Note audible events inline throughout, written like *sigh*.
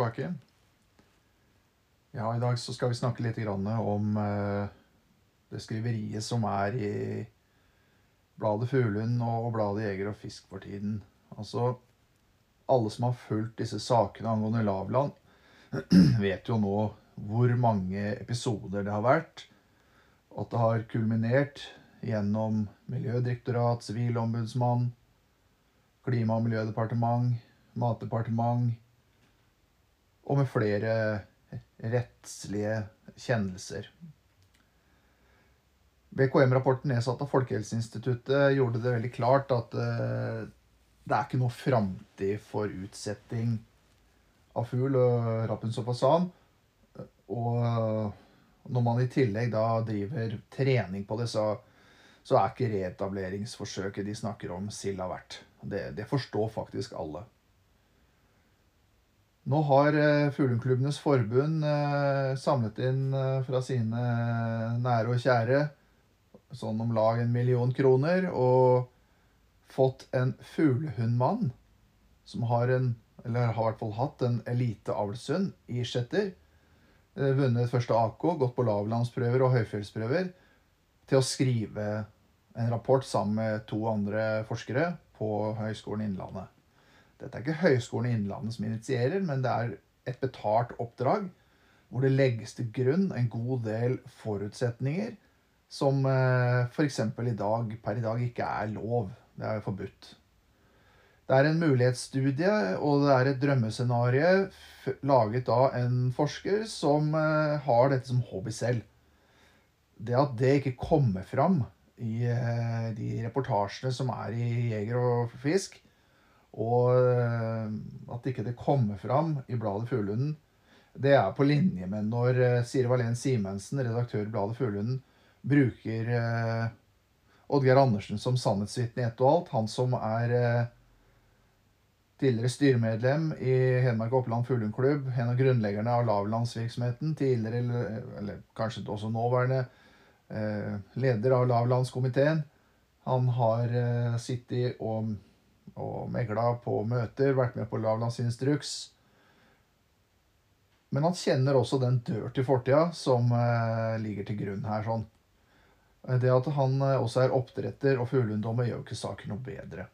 tilbake. Ja, I dag så skal vi snakke litt om eh, det skriveriet som er i bladet Fuglehund og bladet Jeger og Fisk for tiden. Altså, alle som har fulgt disse sakene angående lavland, *clears throat* vet jo nå hvor mange episoder det har vært. At det har kulminert gjennom Miljødirektorat, Sivilombudsmann, Klima- og miljødepartement, Matdepartement og med flere rettslige kjennelser. BKM-rapporten nedsatt av Folkehelseinstituttet gjorde det veldig klart at uh, det er ikke noe framtid for utsetting av fugl og rappens og fasan. Og når man i tillegg da driver trening på det, så, så er ikke reetableringsforsøket de snakker om, silda verdt. Det, det forstår faktisk alle. Nå har Fuglundklubbenes forbund uh, samlet inn uh, fra sine nære og kjære sånn om lag en million kroner og fått en fuglehundmann som har en, eller har i hvert fall hatt en eliteavlshund i Skjetter. Vunnet første AK, gått på lavlandsprøver og høyfjellsprøver. Til å skrive en rapport sammen med to andre forskere på Høgskolen Innlandet. Dette er ikke Høgskolen Innlandet som initierer, men det er et betalt oppdrag hvor det legges til grunn en god del forutsetninger som eh, f.eks. i per i dag ikke er lov. Det er forbudt. Det er en mulighetsstudie, og det er et drømmescenario laget av en forsker som eh, har dette som hobby selv. Det at det ikke kommer fram i eh, de reportasjene som er i Jeger og Fisk, og eh, at ikke det kommer fram i bladet Fuglehunden, det er på linje med når eh, Siri Valén Simensen, redaktør i bladet Fuglehunden, bruker eh, Oddgeir Andersen som sannhetsvitne i ett og alt. Han som er tidligere styremedlem i Hedmark Oppland Fuglehundklubb, en av grunnleggerne av lavlandsvirksomheten, tidligere, eller kanskje også nåværende, leder av lavlandskomiteen. Han har sittet og og megla på møter, vært med på lavlandsinstruks. Men han kjenner også den dør til fortida som eh, ligger til grunn her. sånn. Det at han eh, også er oppdretter og fuglehunddommer, gjør jo ikke saken noe bedre.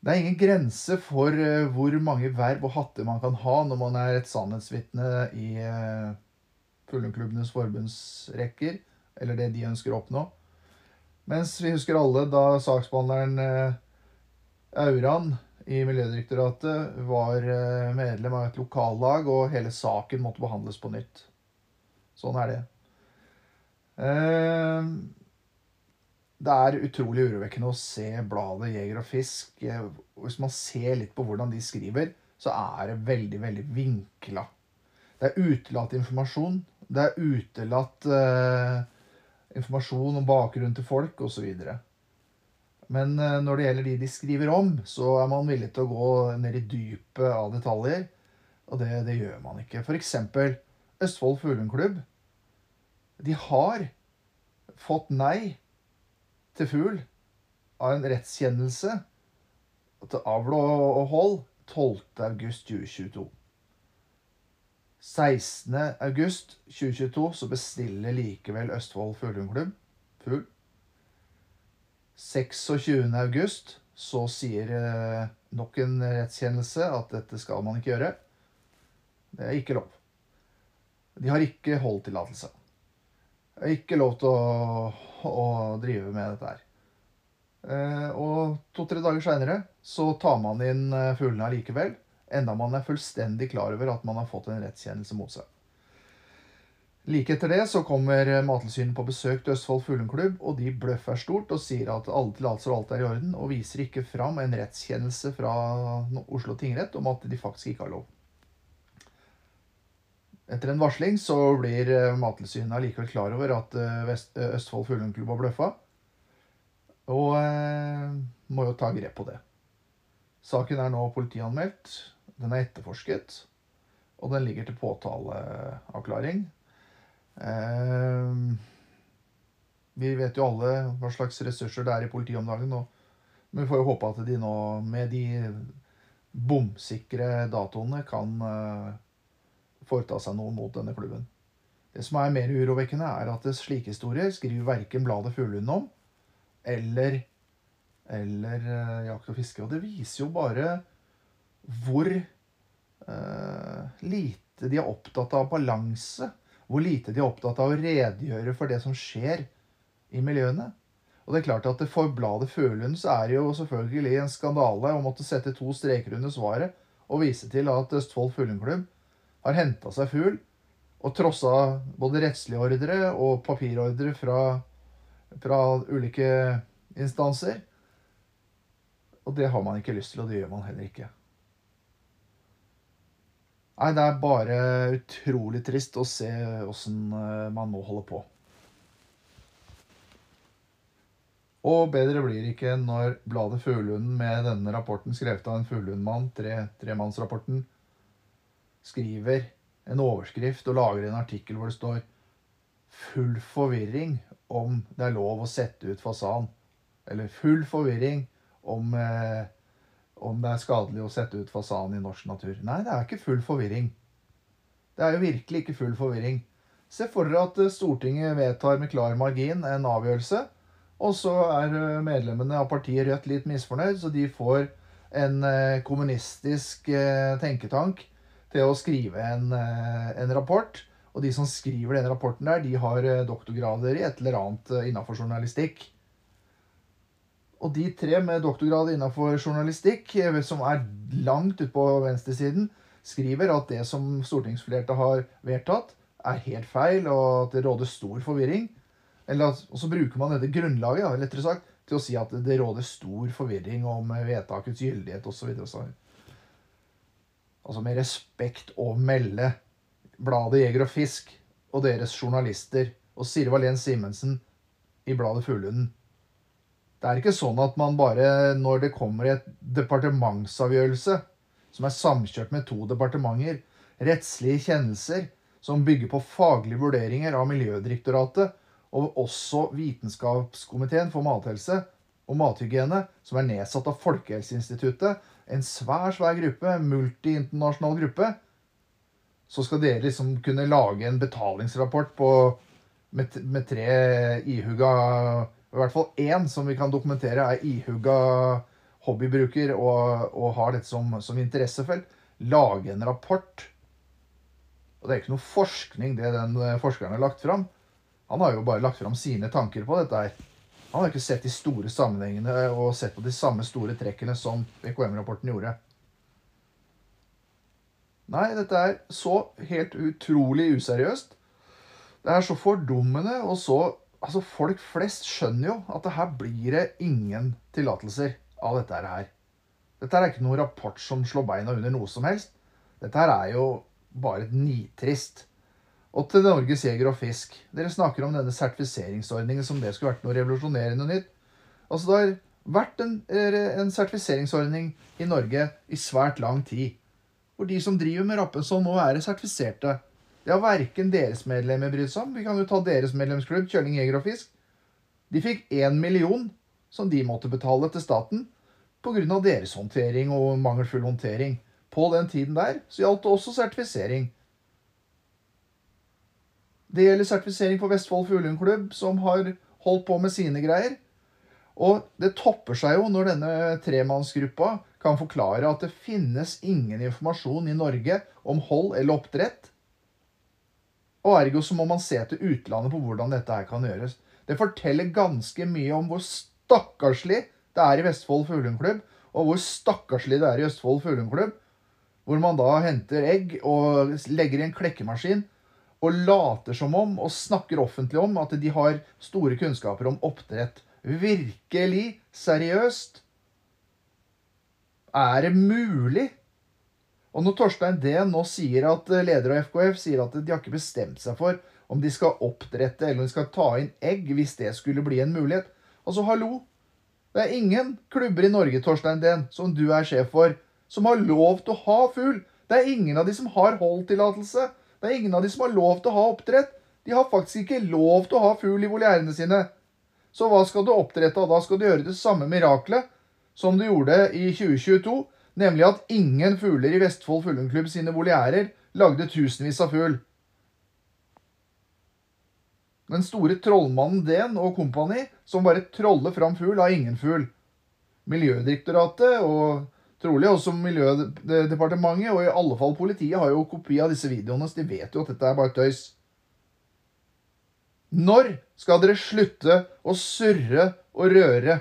Det er ingen grense for eh, hvor mange verv og hatter man kan ha når man er et sannhetsvitne i eh, Fuglehundklubbenes forbundsrekker, eller det de ønsker å oppnå. Mens vi husker alle da saksbehandleren eh, Auran i Miljødirektoratet var eh, medlem av et lokallag, og hele saken måtte behandles på nytt. Sånn er det. Eh, det er utrolig urovekkende å se bladet Jeger og Fisk. Eh, hvis man ser litt på hvordan de skriver, så er det veldig, veldig vinkla. Det er utelatt informasjon. Det er utelatt informasjon om bakgrunnen til folk, osv. Men eh, når det gjelder de de skriver om, så er man villig til å gå ned i dypet av detaljer. Og det, det gjør man ikke. F.eks. Østfold Fuglundklubb. De har fått nei til fugl av en rettskjennelse til avl og hold 12.8.2022. 16.8.2022 så bestiller likevel Østfold Fuglehundklubb fugl 26. august så sier eh, nok en rettskjennelse at dette skal man ikke gjøre. Det er ikke lov. De har ikke holdtillatelse. Det er ikke lov til å, å drive med dette her. Eh, og to-tre dager seinere så tar man inn eh, fuglene allikevel. Enda man er fullstendig klar over at man har fått en rettskjennelse mot seg. Like etter det så kommer Mattilsynet på besøk til Østfold Fuglehundklubb, og de bløffer stort og sier at alle tillatelser og alt er i orden, og viser ikke fram en rettskjennelse fra Oslo tingrett om at de faktisk ikke har lov. Etter en varsling så blir eh, Mattilsynet allikevel klar over at eh, eh, Østfold Fuglehundklubb har bløffa, og eh, må jo ta grep på det. Saken er nå politianmeldt, den er etterforsket, og den ligger til påtaleavklaring Ehm, vi vet jo alle hva slags ressurser det er i politiet om dagen. Men vi får jo håpe at de nå, med de bomsikre datoene kan eh, foreta seg noe mot denne klubben. Det som er mer urovekkende, er at slike historier skriver verken bladet Fuglehund om eller, eller eh, Jakt og fiske. Og det viser jo bare hvor uh, lite de er opptatt av balanse. Hvor lite de er opptatt av å redegjøre for det som skjer i miljøene. Og det er klart at For bladet Følund er det jo selvfølgelig en skandale å måtte sette to streker under svaret og vise til at Østfold Fuglendklubb har henta seg fugl og trossa både rettslige ordre og papirordre fra, fra ulike instanser. Og det har man ikke lyst til, og det gjør man heller ikke. Nei, det er bare utrolig trist å se åssen eh, man nå holder på. Og bedre blir det ikke når bladet Fuglehunden med denne rapporten skrevet av en fuglehundmann, tre, tremannsrapporten, skriver en overskrift og lager en artikkel hvor det står 'Full forvirring om det er lov å sette ut fasan'. Eller 'Full forvirring om, eh, om det er skadelig å sette ut fasan i norsk natur'. Nei, det er ikke full forvirring. Det er jo virkelig ikke full forvirring. Se for dere at Stortinget vedtar med klar margin en avgjørelse og så er eh, medlemmene av partiet Rødt litt misfornøyd, så de får en eh, kommunistisk eh, tenketank til å skrive en, en rapport. Og de som skriver den rapporten der, de har doktorgrader i et eller annet innafor journalistikk. Og de tre med doktorgrad innenfor journalistikk, som er langt ute på venstresiden, skriver at det som stortingsflertallet har vedtatt, er helt feil, og at det råder stor forvirring. Eller, og så bruker man dette grunnlaget da, lettere sagt, til å si at det råder stor forvirring om vedtakets gyldighet osv. Altså med respekt å melde bladet Jeger og Fisk og deres journalister og Sirvald Jens Simensen i bladet Fuglunden. Det er ikke sånn at man bare, når det kommer et departementsavgjørelse som er samkjørt med to departementer, rettslige kjennelser som bygger på faglige vurderinger av Miljødirektoratet, og også Vitenskapskomiteen for mathelse og mathygiene, som er nedsatt av Folkehelseinstituttet, en svær, svær gruppe, multiinternasjonal gruppe, så skal dere liksom kunne lage en betalingsrapport på, med, med tre ihuga I hvert fall én som vi kan dokumentere er ihugga hobbybruker og, og har dette som, som interessefelt. Lage en rapport. Og det er ikke noe forskning, det den forskeren har lagt fram. Han har jo bare lagt fram sine tanker på dette her. Han har ikke sett de store sammenhengene og sett på de samme store trekkene som BKM-rapporten gjorde. Nei, dette er så helt utrolig useriøst. Det er så fordummende, og så Altså, folk flest skjønner jo at det her blir det ingen tillatelser av dette her. Dette er ikke noen rapport som slår beina under noe som helst. Dette her er jo bare et nitrist og til Norges Jeger og Fisk. Dere snakker om denne sertifiseringsordningen som det skulle vært noe revolusjonerende nytt. Altså Det har vært en, en sertifiseringsordning i Norge i svært lang tid. Hvor de som driver med Rappensål, nå er sertifiserte. Det har verken deres medlemmer brydd seg om. Vi kan jo ta deres medlemsklubb, Kjøling Jeger og Fisk. De fikk én million som de måtte betale til staten pga. deres håndtering og mangelfull håndtering. På den tiden der så gjaldt det også sertifisering. Det gjelder sertifisering for Vestfold Fuglehundklubb, som har holdt på med sine greier. Og det topper seg jo når denne tremannsgruppa kan forklare at det finnes ingen informasjon i Norge om hold eller oppdrett. Og ergo så må man se til utlandet på hvordan dette her kan gjøres. Det forteller ganske mye om hvor stakkarslig det er i Vestfold Fuglehundklubb, og hvor stakkarslig det er i Østfold Fuglehundklubb, hvor man da henter egg og legger i en klekkemaskin og later som om og snakker offentlig om at de har store kunnskaper om oppdrett. Virkelig seriøst? Er det mulig? Og når Torstein Dehn nå sier at eh, leder av FKF sier at de har ikke bestemt seg for om de skal oppdrette eller om de skal ta inn egg hvis det skulle bli en mulighet Altså, hallo! Det er ingen klubber i Norge, Torstein Dehn, som du er sjef for, som har lov til å ha fugl. Det er ingen av de som har holdtillatelse. Det er ingen av de som har lov til å ha oppdrett. De har faktisk ikke lov til å ha fugl i voliærene sine. Så hva skal du oppdrette? Da skal du gjøre det samme miraklet som du gjorde i 2022, Nemlig at ingen fugler i Vestfold Fuglehundklubb sine voliærer lagde tusenvis av fugl. Den store trollmannen Den og kompani, som bare troller fram fugl, har ingen fugl. Miljødirektoratet og trolig også Miljødepartementet og i alle fall politiet har jo kopi av disse videoene, så de vet jo at dette er bare tøys. Når skal dere slutte å surre og røre?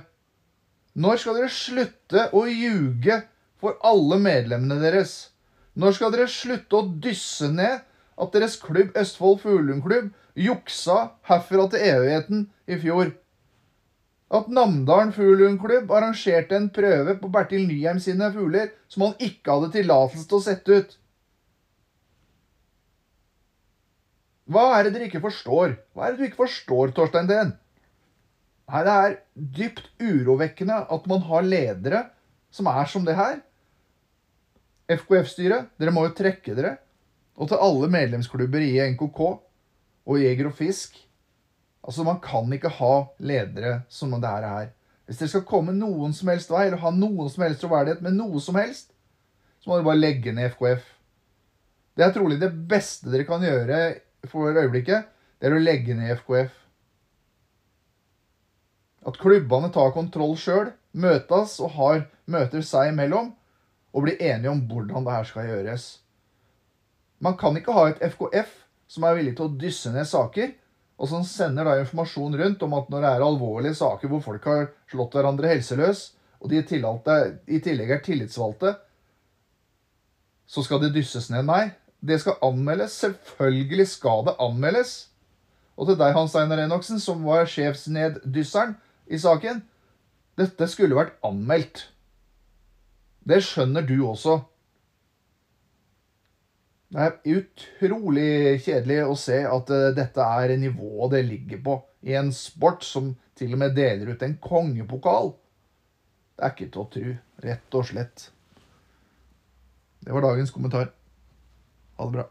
Når skal dere slutte å ljuge for alle medlemmene deres? Når skal dere slutte å dysse ned at deres klubb Østfold Fuglundklubb juksa herfra til evigheten i fjor. At Namdalen Fuglundklubb arrangerte en prøve på Bertil Nyheim sine fugler som han ikke hadde tillatelse til å sette ut. Hva er det dere ikke forstår? Hva er det du ikke forstår, Torstein Teen? Det er dypt urovekkende at man har ledere som er som det her. FKF-styret, dere må jo trekke dere. Og til alle medlemsklubber i NKK og Jeger og Fisk. Altså, Man kan ikke ha ledere som det her er. Hvis dere skal komme noen som helst vei, eller ha noen som helst troverdighet med noe som helst, så må dere bare legge ned FKF. Det er trolig det beste dere kan gjøre for øyeblikket. Det er å legge ned FKF. At klubbene tar kontroll sjøl, møtes og har møter seg imellom, og bli enige om hvordan det her skal gjøres. Man kan ikke ha et FKF som er villig til å dysse ned saker, og som sender da informasjon rundt om at når det er alvorlige saker hvor folk har slått hverandre helseløs, og de i tillegg er tillitsvalgte, så skal det dysses ned. Nei, det skal anmeldes. Selvfølgelig skal det anmeldes. Og til deg, Hans Einar Enoksen, som var sjefsneddysseren i saken. Dette skulle vært anmeldt. Det skjønner du også. Det er utrolig kjedelig å se at uh, dette er nivået det ligger på i en sport som til og med deler ut en kongepokal. Det er ikke til å tro, rett og slett. Det var dagens kommentar. Ha det bra.